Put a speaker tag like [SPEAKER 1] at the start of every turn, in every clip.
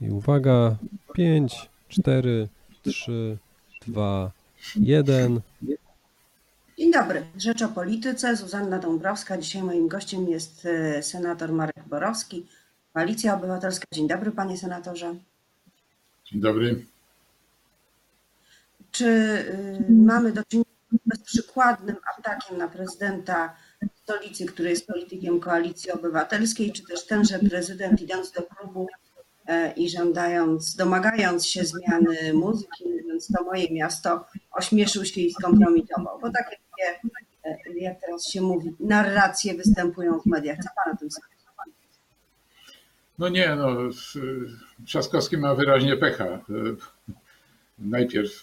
[SPEAKER 1] I uwaga, 5, 4, 3, 2, 1.
[SPEAKER 2] Dzień dobry. Rzecz o polityce. Zuzanna Dąbrowska. Dzisiaj moim gościem jest e, senator Marek Borowski, Koalicja Obywatelska. Dzień dobry, panie senatorze.
[SPEAKER 3] Dzień dobry.
[SPEAKER 2] Czy y, mamy do czynienia z bezprzykładnym atakiem na prezydenta stolicy, który jest politykiem Koalicji Obywatelskiej, czy też tenże prezydent idąc do klubu e, i żądając, domagając się zmiany muzyki, mówiąc to moje miasto, ośmieszył się i skompromitował? Bo takie, e, jak teraz się mówi, narracje występują w mediach. Co pan o tym sądzi?
[SPEAKER 3] No nie, no, Trzaskowski ma wyraźnie pecha. Najpierw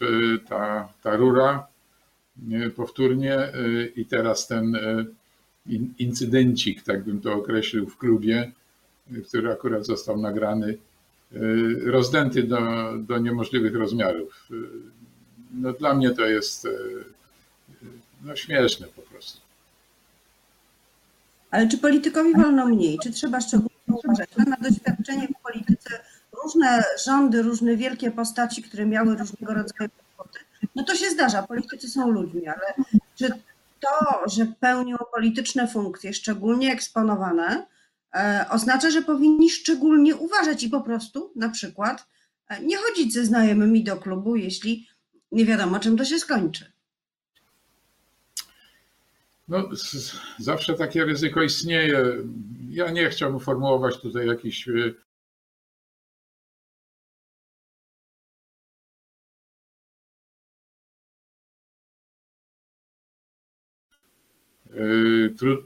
[SPEAKER 3] ta, ta rura powtórnie i teraz ten incydencik, tak bym to określił, w klubie, który akurat został nagrany, rozdęty do, do niemożliwych rozmiarów. No, dla mnie to jest no, śmieszne po prostu.
[SPEAKER 2] Ale czy politykowi wolno mniej? Czy trzeba szczególnie uważać? Na doświadczenie w polityce różne rządy, różne wielkie postaci, które miały różnego rodzaju kłopoty, no to się zdarza, politycy są ludźmi, ale czy to, że pełnią polityczne funkcje, szczególnie eksponowane, oznacza, że powinni szczególnie uważać i po prostu na przykład e, nie chodzić ze znajomymi do klubu, jeśli nie wiadomo, czym to się skończy.
[SPEAKER 3] No, zawsze takie ryzyko istnieje. Ja nie chciałbym formułować tutaj jakichś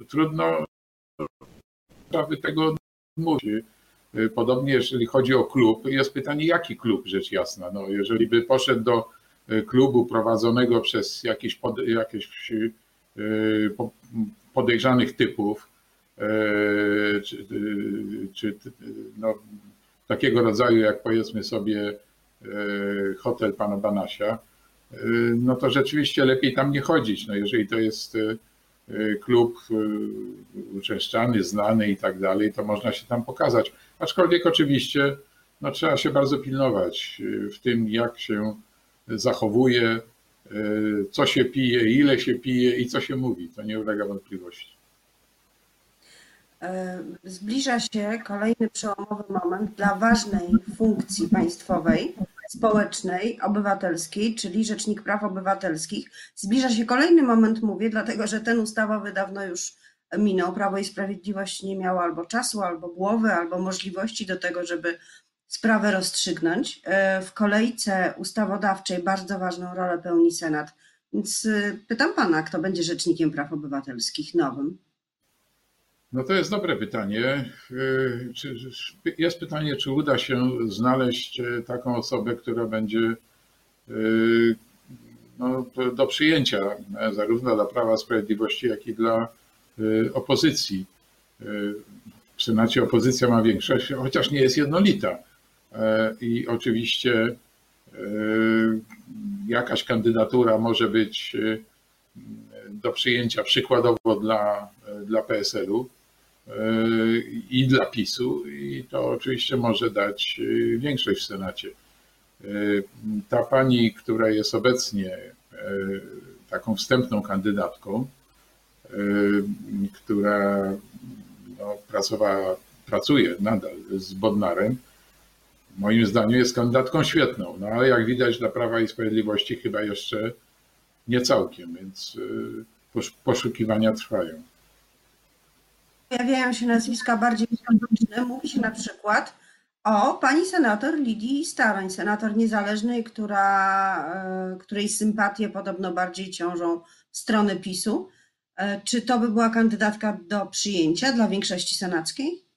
[SPEAKER 3] Trudno sprawy tego mówić. Podobnie jeżeli chodzi o klub, jest pytanie, jaki klub, rzecz jasna. No, jeżeli by poszedł do klubu prowadzonego przez jakieś, pod, jakieś podejrzanych typów, czy, czy no, takiego rodzaju jak powiedzmy sobie hotel pana Banasia, no to rzeczywiście lepiej tam nie chodzić. No, jeżeli to jest klub uczęszczany, znany i tak dalej, to można się tam pokazać. Aczkolwiek oczywiście no, trzeba się bardzo pilnować w tym, jak się zachowuje, co się pije, ile się pije i co się mówi. To nie ulega wątpliwości.
[SPEAKER 2] Zbliża się kolejny przełomowy moment dla ważnej funkcji państwowej, społecznej, obywatelskiej, czyli Rzecznik Praw Obywatelskich. Zbliża się kolejny moment, mówię, dlatego że ten ustawowy dawno już minął. Prawo i Sprawiedliwość nie miało albo czasu, albo głowy, albo możliwości do tego, żeby sprawę rozstrzygnąć. W kolejce ustawodawczej bardzo ważną rolę pełni Senat. Więc pytam pana, kto będzie Rzecznikiem Praw Obywatelskich nowym?
[SPEAKER 3] No to jest dobre pytanie. Jest pytanie, czy uda się znaleźć taką osobę, która będzie no, do przyjęcia zarówno dla Prawa Sprawiedliwości, jak i dla opozycji. W Senacie opozycja ma większość, chociaż nie jest jednolita. I oczywiście jakaś kandydatura może być do przyjęcia przykładowo dla, dla PSL-u i dla PiSu i to oczywiście może dać większość w Senacie. Ta pani, która jest obecnie taką wstępną kandydatką, która no, pracowała, pracuje nadal z Bodnarem, moim zdaniem jest kandydatką świetną, no ale jak widać dla Prawa i Sprawiedliwości chyba jeszcze nie całkiem, więc poszukiwania trwają
[SPEAKER 2] pojawiają się nazwiska bardziej polityczne. Mówi się na przykład o pani senator Lidii Staroń, senator niezależnej, która, e, której sympatie podobno bardziej ciążą w stronę PiSu. E, czy to by była kandydatka do przyjęcia dla większości senackiej?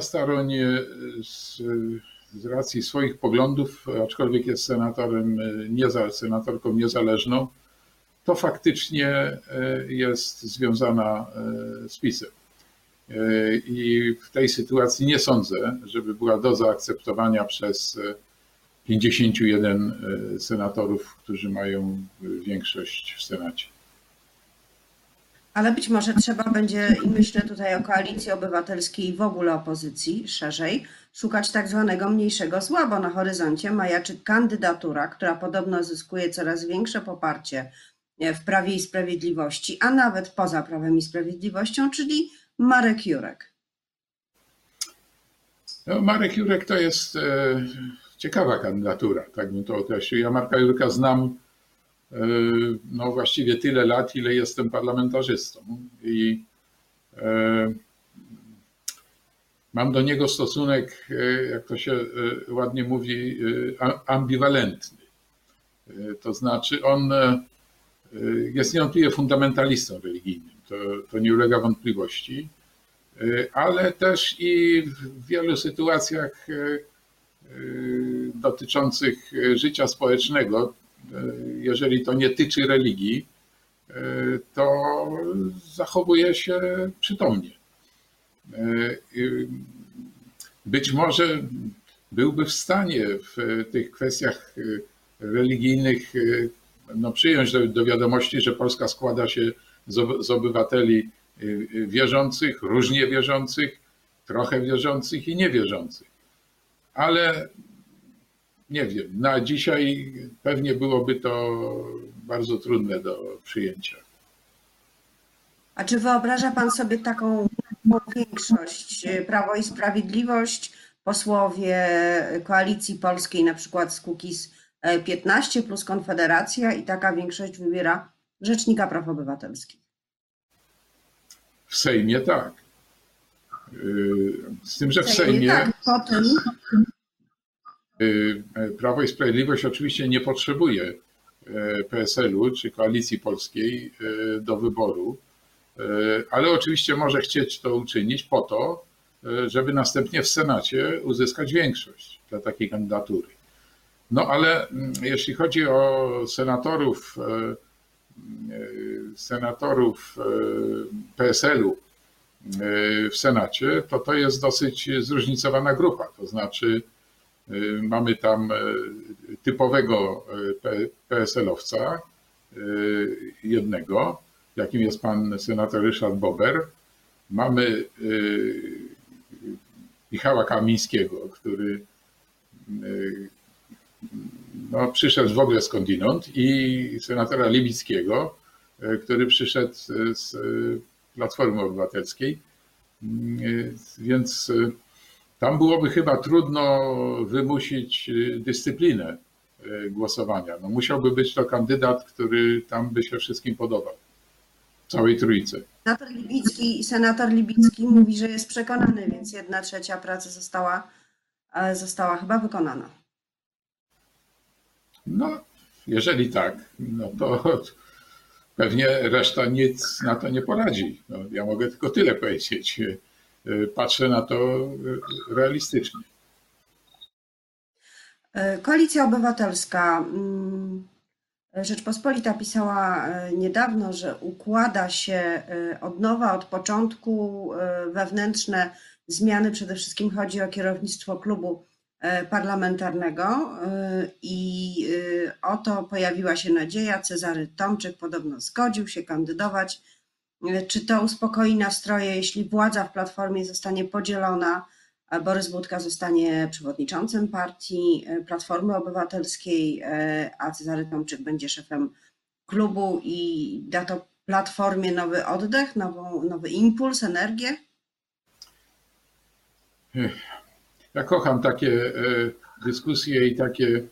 [SPEAKER 3] Staroń z, z racji swoich poglądów, aczkolwiek jest senatorem, nieza, senatorką niezależną, to faktycznie e, jest związana e, z PiSem. E, I w tej sytuacji nie sądzę, żeby była do zaakceptowania przez 51 senatorów, którzy mają większość w Senacie.
[SPEAKER 2] Ale być może trzeba będzie, i myślę tutaj o koalicji obywatelskiej i w ogóle opozycji szerzej, szukać tak zwanego mniejszego zła, bo na horyzoncie majaczy kandydatura, która podobno zyskuje coraz większe poparcie w Prawie i Sprawiedliwości, a nawet poza Prawem i Sprawiedliwością, czyli Marek Jurek.
[SPEAKER 3] No, Marek Jurek to jest e, ciekawa kandydatura, tak bym to określił. Ja Marka Jurka znam e, no właściwie tyle lat, ile jestem parlamentarzystą i e, mam do niego stosunek, e, jak to się e, ładnie mówi, e, ambiwalentny. To znaczy on jest niewątpliwie fundamentalistą religijnym, to, to nie ulega wątpliwości, ale też i w wielu sytuacjach dotyczących życia społecznego, jeżeli to nie tyczy religii, to zachowuje się przytomnie. Być może byłby w stanie w tych kwestiach religijnych no, przyjąć do, do wiadomości, że Polska składa się z, z obywateli wierzących, różnie wierzących, trochę wierzących i niewierzących. Ale nie wiem, na dzisiaj pewnie byłoby to bardzo trudne do przyjęcia.
[SPEAKER 2] A czy wyobraża Pan sobie taką większość, Prawo i Sprawiedliwość, posłowie Koalicji Polskiej, na przykład z Kukiz 15 plus Konfederacja i taka większość wybiera Rzecznika Praw Obywatelskich?
[SPEAKER 3] W Sejmie tak. Z tym, że w Sejmie.
[SPEAKER 2] Tak, potem.
[SPEAKER 3] Prawo i Sprawiedliwość oczywiście nie potrzebuje PSL-u czy Koalicji Polskiej do wyboru E, ale oczywiście może chcieć to uczynić po to, e, żeby następnie w Senacie uzyskać większość dla takiej kandydatury. No ale mm, jeśli chodzi o senatorów, e, senatorów PSL-u w Senacie, to to jest dosyć zróżnicowana grupa. To znaczy, mamy tam typowego PSL-owca, jednego, jakim jest pan senator Ryszard Bober. Mamy Michała Kamińskiego, który no, przyszedł w ogóle skądinąd i senatora Libickiego, y, który przyszedł z Platformy Obywatelskiej. Więc tam byłoby chyba trudno wymusić dyscyplinę głosowania. No, musiałby być to kandydat, który tam by się wszystkim podobał całej trójce.
[SPEAKER 2] Senator Libicki, senator Libicki mówi, że jest przekonany, więc jedna trzecia pracy została, e, została chyba wykonana.
[SPEAKER 3] No, jeżeli tak, no to pewnie reszta nic na to nie poradzi. No, ja mogę tylko tyle powiedzieć. Patrzę na to realistycznie.
[SPEAKER 2] Koalicja Obywatelska mm, Rzeczpospolita pisała e, niedawno, że układa się e, od nowa, od początku e, wewnętrzne zmiany. Przede wszystkim chodzi o kierownictwo klubu parlamentarnego i o to pojawiła się nadzieja. Cezary Tomczyk podobno zgodził się kandydować. Czy to uspokoi nastroje, jeśli władza w Platformie zostanie podzielona? Borys Budka zostanie przewodniczącym partii e, Platformy Obywatelskiej, e, a Cezary Tomczyk będzie szefem klubu i da to Platformie nowy oddech, nowy impuls, energię?
[SPEAKER 3] Ja kocham takie e, dyskusje i takie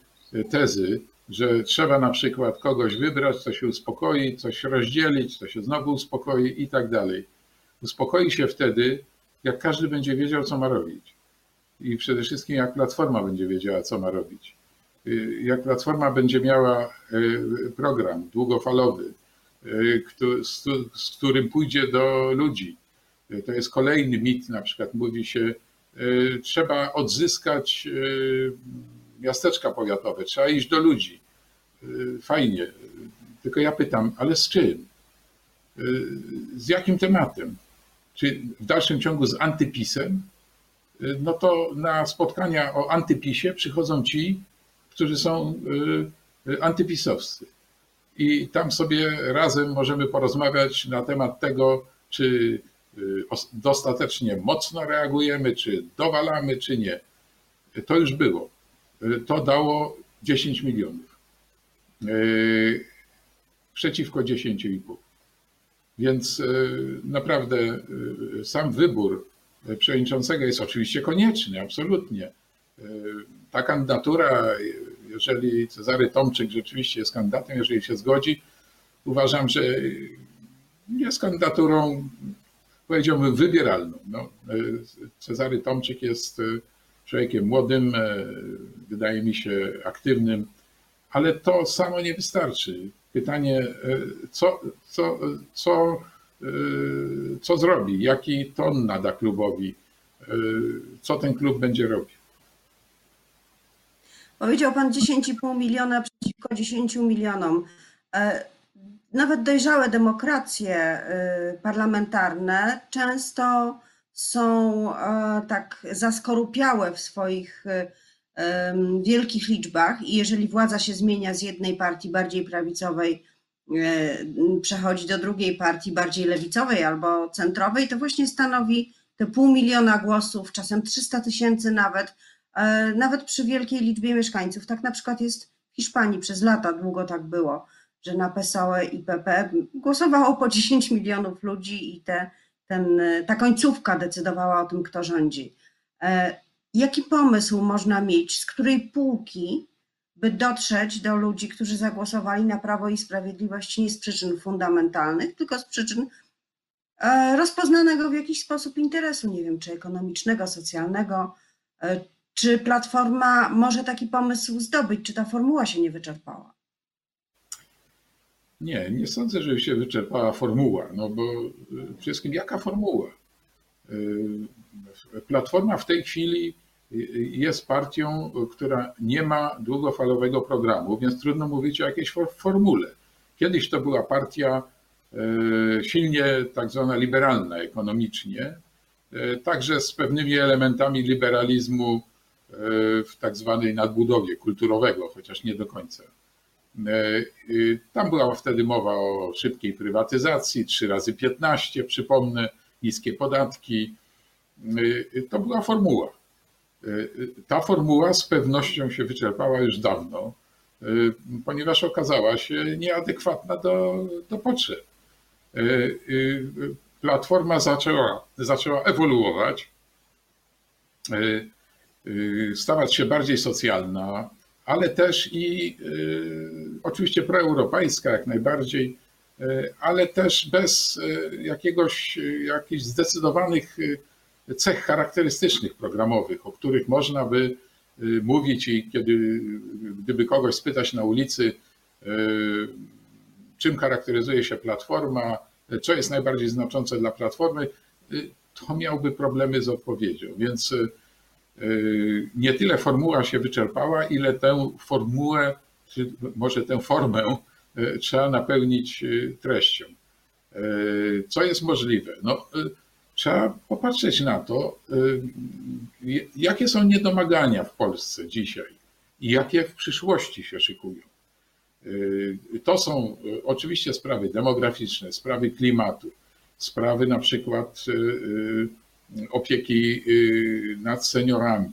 [SPEAKER 3] tezy, że trzeba na przykład kogoś wybrać, co się uspokoi, coś rozdzielić, co się znowu uspokoi i tak dalej. Uspokoi się wtedy, jak każdy będzie wiedział, co ma robić. I przede wszystkim, jak Platforma będzie wiedziała, co ma robić. Y, jak Platforma będzie miała y, program długofalowy, y, z którym pójdzie do ludzi. To jest kolejny mit, na przykład mówi się, trzeba odzyskać miasteczka powiatowe, trzeba iść do ludzi. Fajnie. Tylko ja pytam, ale z czym? Z jakim tematem? czy w dalszym ciągu z antypisem, y, no to na spotkania o antypisie przychodzą ci, którzy są y, y, antypisowscy. i tam sobie razem możemy porozmawiać na temat tego, czy y, dostatecznie mocno reagujemy, czy dowalamy, czy nie. To już było. To dało 10 milionów przeciwko 10,5. Więc naprawdę sam wybór przewodniczącego jest oczywiście konieczny, absolutnie. Ta kandydatura, jeżeli Cezary Tomczyk rzeczywiście jest kandydatem, jeżeli się zgodzi, uważam, że jest kandydaturą, powiedziałbym, wybieralną. No, Cezary Tomczyk jest człowiekiem młodym, wydaje mi się aktywnym, ale to samo nie wystarczy. Pytanie, co, co, co co zrobi, jaki ton nada klubowi, co ten klub będzie robił.
[SPEAKER 2] Powiedział Pan 10,5 miliona przeciwko 10 milionom. Nawet dojrzałe demokracje y, parlamentarne często są e, tak zaskorupiałe w swoich wielkich liczbach i jeżeli władza się zmienia z jednej partii bardziej prawicowej E, przechodzi do drugiej partii, bardziej lewicowej albo centrowej, to właśnie stanowi te pół miliona głosów, czasem 300 tysięcy nawet, e, nawet przy wielkiej liczbie mieszkańców. Tak na przykład jest w Hiszpanii, przez lata długo tak było, że na PSOE i PP głosowało po 10 milionów ludzi i te, ten, ta końcówka decydowała o tym, kto rządzi. E, jaki pomysł można mieć, z której półki by dotrzeć do ludzi, którzy zagłosowali na Prawo i Sprawiedliwość nie z przyczyn fundamentalnych, tylko z przyczyn e, rozpoznanego w jakiś sposób interesu, nie wiem, czy ekonomicznego, socjalnego, e, czy Platforma może taki pomysł zdobyć, czy ta formuła się nie wyczerpała?
[SPEAKER 3] Nie, nie sądzę, że się wyczerpała formuła, no bo e, przede wszystkim jaka formuła? Platforma w tej chwili jest partią, która nie ma długofalowego programu, więc trudno mówić o jakiejś formule. Kiedyś to była partia silnie tak zwana liberalna ekonomicznie, także z pewnymi elementami liberalizmu w tak zwanej nadbudowie kulturowego, chociaż nie do końca. Tam była wtedy mowa o szybkiej prywatyzacji, 3 razy 15, przypomnę, niskie podatki. To była formuła. Ta formuła z pewnością się wyczerpała już dawno, ponieważ okazała się nieadekwatna do, do potrzeb. Platforma zaczęła, zaczęła ewoluować, stawać się bardziej socjalna, ale też i oczywiście proeuropejska jak najbardziej, ale też bez jakiegoś, jakichś zdecydowanych cech charakterystycznych programowych, o których można by y, mówić i kiedy, gdyby kogoś spytać na ulicy, y, czym charakteryzuje się platforma, co jest najbardziej znaczące dla platformy, y, to miałby problemy z odpowiedzią. Więc nie tyle formuła się wyczerpała, ile tę formułę, czy może tę formę trzeba napełnić treścią. Co jest możliwe? No, trzeba popatrzeć na to, jakie są niedomagania w Polsce dzisiaj i jakie w przyszłości się szykują. To są oczywiście sprawy demograficzne, sprawy klimatu, sprawy na przykład opieki nad seniorami,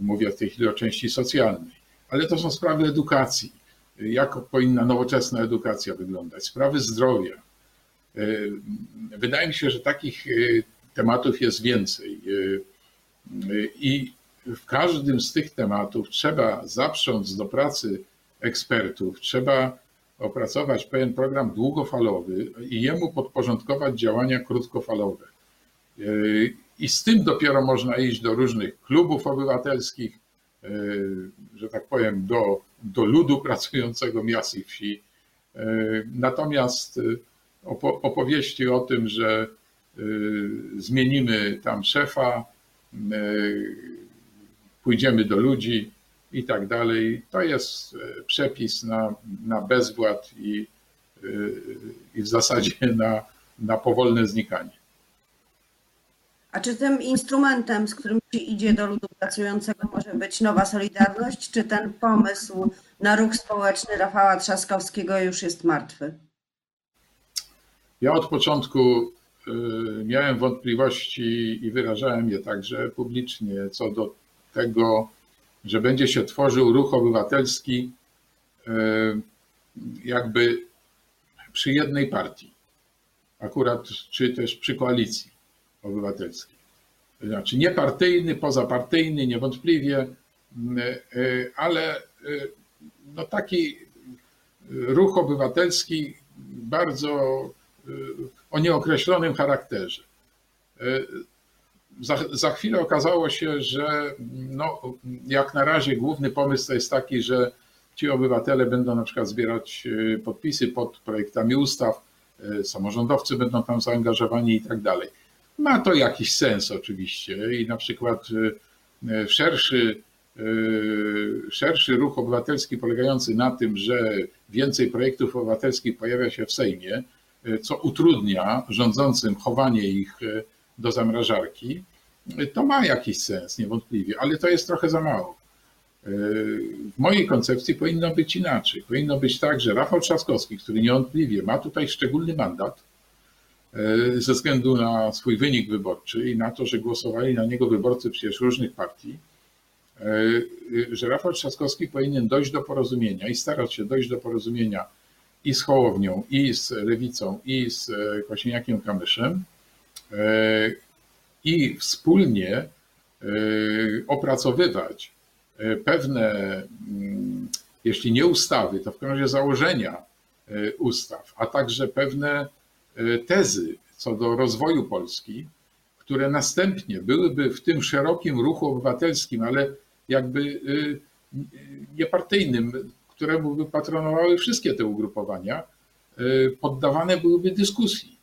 [SPEAKER 3] mówię w tej chwili o części socjalnej, ale to są sprawy edukacji, jak powinna nowoczesna edukacja wyglądać, sprawy zdrowia. Wydaje mi się, że takich tematów jest więcej. Y, y, I w każdym z tych tematów trzeba zaprząc do pracy ekspertów, trzeba opracować pewien program długofalowy i jemu podporządkować działania krótkofalowe. I z tym dopiero można iść do różnych klubów obywatelskich, że tak powiem, do, do ludu pracującego miast i wsi. Natomiast opowieści o tym, że zmienimy tam szefa, pójdziemy do ludzi i tak dalej. To jest przepis na, na bezwład i, i w zasadzie na, na powolne znikanie.
[SPEAKER 2] A czy tym instrumentem, z którym się idzie do ludu pracującego, może być nowa Solidarność? Czy ten pomysł na ruch społeczny Rafała Trzaskowskiego już jest martwy?
[SPEAKER 3] Ja od początku y, miałem wątpliwości i wyrażałem je także publicznie co do tego, że będzie się tworzył ruch obywatelski y, jakby przy jednej partii, akurat czy też przy koalicji obywatelskiej. Znaczy niepartyjny, pozapartyjny, niewątpliwie, y, ale no taki ruch obywatelski bardzo o nieokreślonym charakterze. Za, za, chwilę okazało się, że no, jak na razie główny pomysł to jest taki, że ci obywatele będą na przykład zbierać e, podpisy pod projektami ustaw, e, samorządowcy będą tam zaangażowani i tak dalej. Ma to jakiś sens oczywiście i na przykład e, szerszy, szerszy ruch obywatelski polegający na tym, że więcej projektów obywatelskich pojawia się w Sejmie, co utrudnia rządzącym chowanie ich do zamrażarki, to ma jakiś sens niewątpliwie, ale to jest trochę za mało. W mojej koncepcji powinno być inaczej. Powinno być tak, że Rafał Trzaskowski, który niewątpliwie ma tutaj szczególny mandat ze względu na swój wynik wyborczy i na to, że głosowali na niego wyborcy przecież różnych partii, że Rafał Trzaskowski powinien dojść do porozumienia i starać się dojść do porozumienia i z Hołownią, i z Lewicą, i z Kosiniakiem Kamyszem, E, i wspólnie e, opracowywać e, pewne, mm, jeśli nie ustawy, to w każdym razie założenia ustaw, a także pewne tezy co do rozwoju Polski, które następnie byłyby w tym szerokim ruchu obywatelskim, ale jakby niepartyjnym, któremu by patronowały wszystkie te ugrupowania, poddawane byłyby dyskusji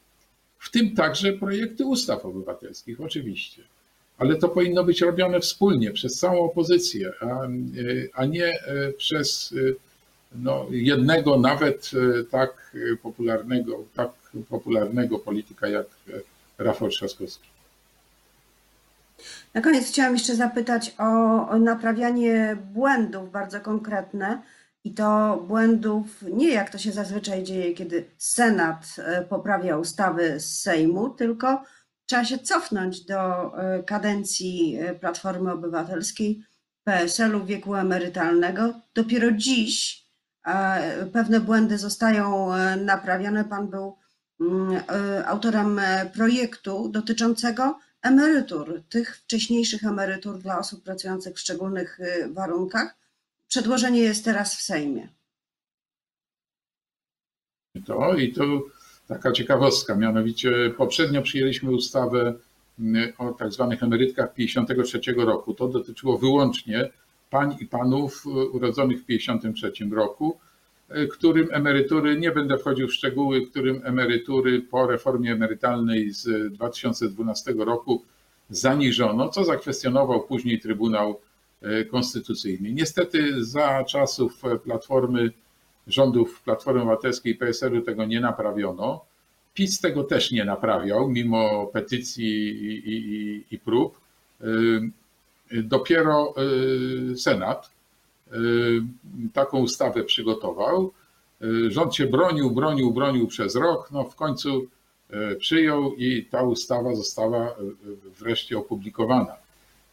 [SPEAKER 3] w tym także projekty ustaw obywatelskich, oczywiście. Ale to powinno być robione wspólnie przez całą opozycję, a, a nie e, przez e, no, jednego, nawet e, tak popularnego, tak popularnego polityka jak Rafał Trzaskowski.
[SPEAKER 2] Na koniec chciałam jeszcze zapytać o naprawianie błędów bardzo konkretne i to błędów nie jak to się zazwyczaj dzieje, kiedy Senat e, poprawia ustawy z Sejmu, tylko trzeba się cofnąć do e, kadencji e, Platformy Obywatelskiej, PSL-u, wieku emerytalnego. Dopiero dziś pewne błędy zostają naprawione. Pan był autorem projektu dotyczącego emerytur, tych wcześniejszych emerytur dla osób pracujących w szczególnych warunkach. Przedłożenie jest teraz w Sejmie.
[SPEAKER 3] To i to taka ciekawostka, mianowicie poprzednio przyjęliśmy ustawę mm, o tak zwanych emerytkach 53 roku. To dotyczyło wyłącznie pań i panów e, urodzonych w 53 roku, e, którym emerytury, nie będę wchodził w szczegóły, którym emerytury po reformie emerytalnej z 2012 roku zaniżono, co zakwestionował później Trybunał E, konstytucyjny. Niestety za czasów Platformy, rządów Platformy Obywatelskiej i PSL-u tego nie naprawiono. PiS tego też nie naprawiał, mimo petycji i, i, i prób. E, dopiero e, Senat taką ustawę przygotował. Rząd się bronił, bronił, bronił przez rok. No w końcu przyjął i ta ustawa została wreszcie opublikowana.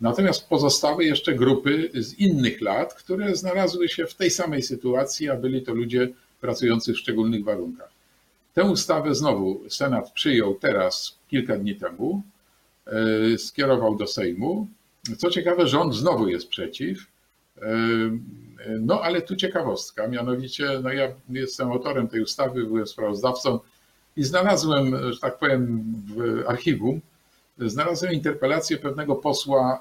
[SPEAKER 3] Natomiast pozostały jeszcze grupy z innych lat, które znalazły się w tej samej sytuacji, a byli to ludzie pracujący w szczególnych warunkach. Tę ustawę znowu Senat przyjął teraz, kilka dni temu, e, skierował do Sejmu. Co ciekawe, rząd znowu jest przeciw. E, no ale tu ciekawostka, mianowicie no ja jestem autorem tej ustawy, byłem sprawozdawcą i znalazłem, że tak powiem, w archiwum znalazłem interpelację pewnego posła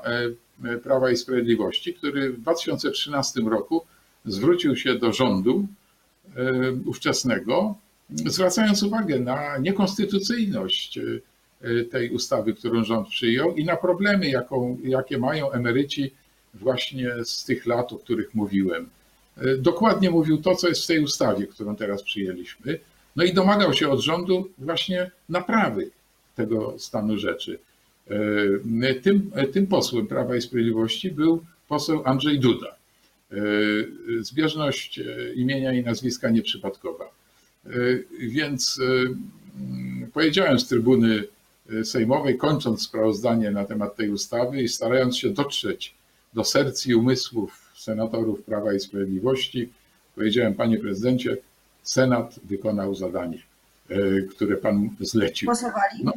[SPEAKER 3] e, Prawa i Sprawiedliwości, który w 2013 roku zwrócił się do rządu e, ówczesnego, zwracając uwagę na niekonstytucyjność e, tej ustawy, którą rząd przyjął i na problemy, jaką, jakie mają emeryci właśnie z tych lat, o których mówiłem. Dokładnie mówił to, co jest w tej ustawie, którą teraz przyjęliśmy. No i domagał się od rządu właśnie naprawy tego stanu rzeczy. E, tym, tym posłem Prawa i Sprawiedliwości był poseł Andrzej Duda. E, Zbieżność e, imienia i nazwiska nieprzypadkowa. E, Więc e, mm, powiedziałem z trybuny sejmowej, kończąc sprawozdanie na temat tej ustawy i starając się dotrzeć do serc i umysłów senatorów Prawa i Sprawiedliwości, powiedziałem, panie prezydencie, Senat wykonał zadanie, które pan zlecił.
[SPEAKER 2] Głosowali?
[SPEAKER 3] No,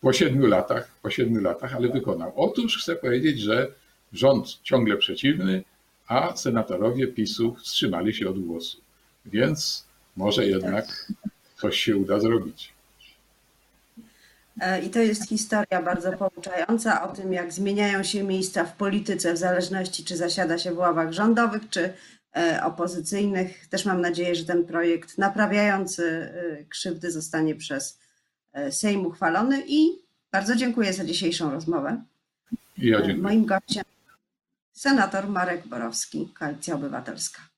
[SPEAKER 3] po siedmiu latach, po siedmiu latach, ale wykonał. Otóż chcę powiedzieć, że rząd ciągle przeciwny, a senatorowie PiSu wstrzymali się od głosu. Więc może jednak coś się uda zrobić.
[SPEAKER 2] E, I to jest historia bardzo pouczająca o tym, jak zmieniają się miejsca w polityce, w zależności czy zasiada się w ławach rządowych, czy e, opozycyjnych. Też mam nadzieję, że ten projekt naprawiający e, krzywdy zostanie przez Sejm uchwalony i bardzo dziękuję za dzisiejszą rozmowę.
[SPEAKER 3] Ja.
[SPEAKER 2] Moim gościem senator Marek Borowski, Koalicja Obywatelska.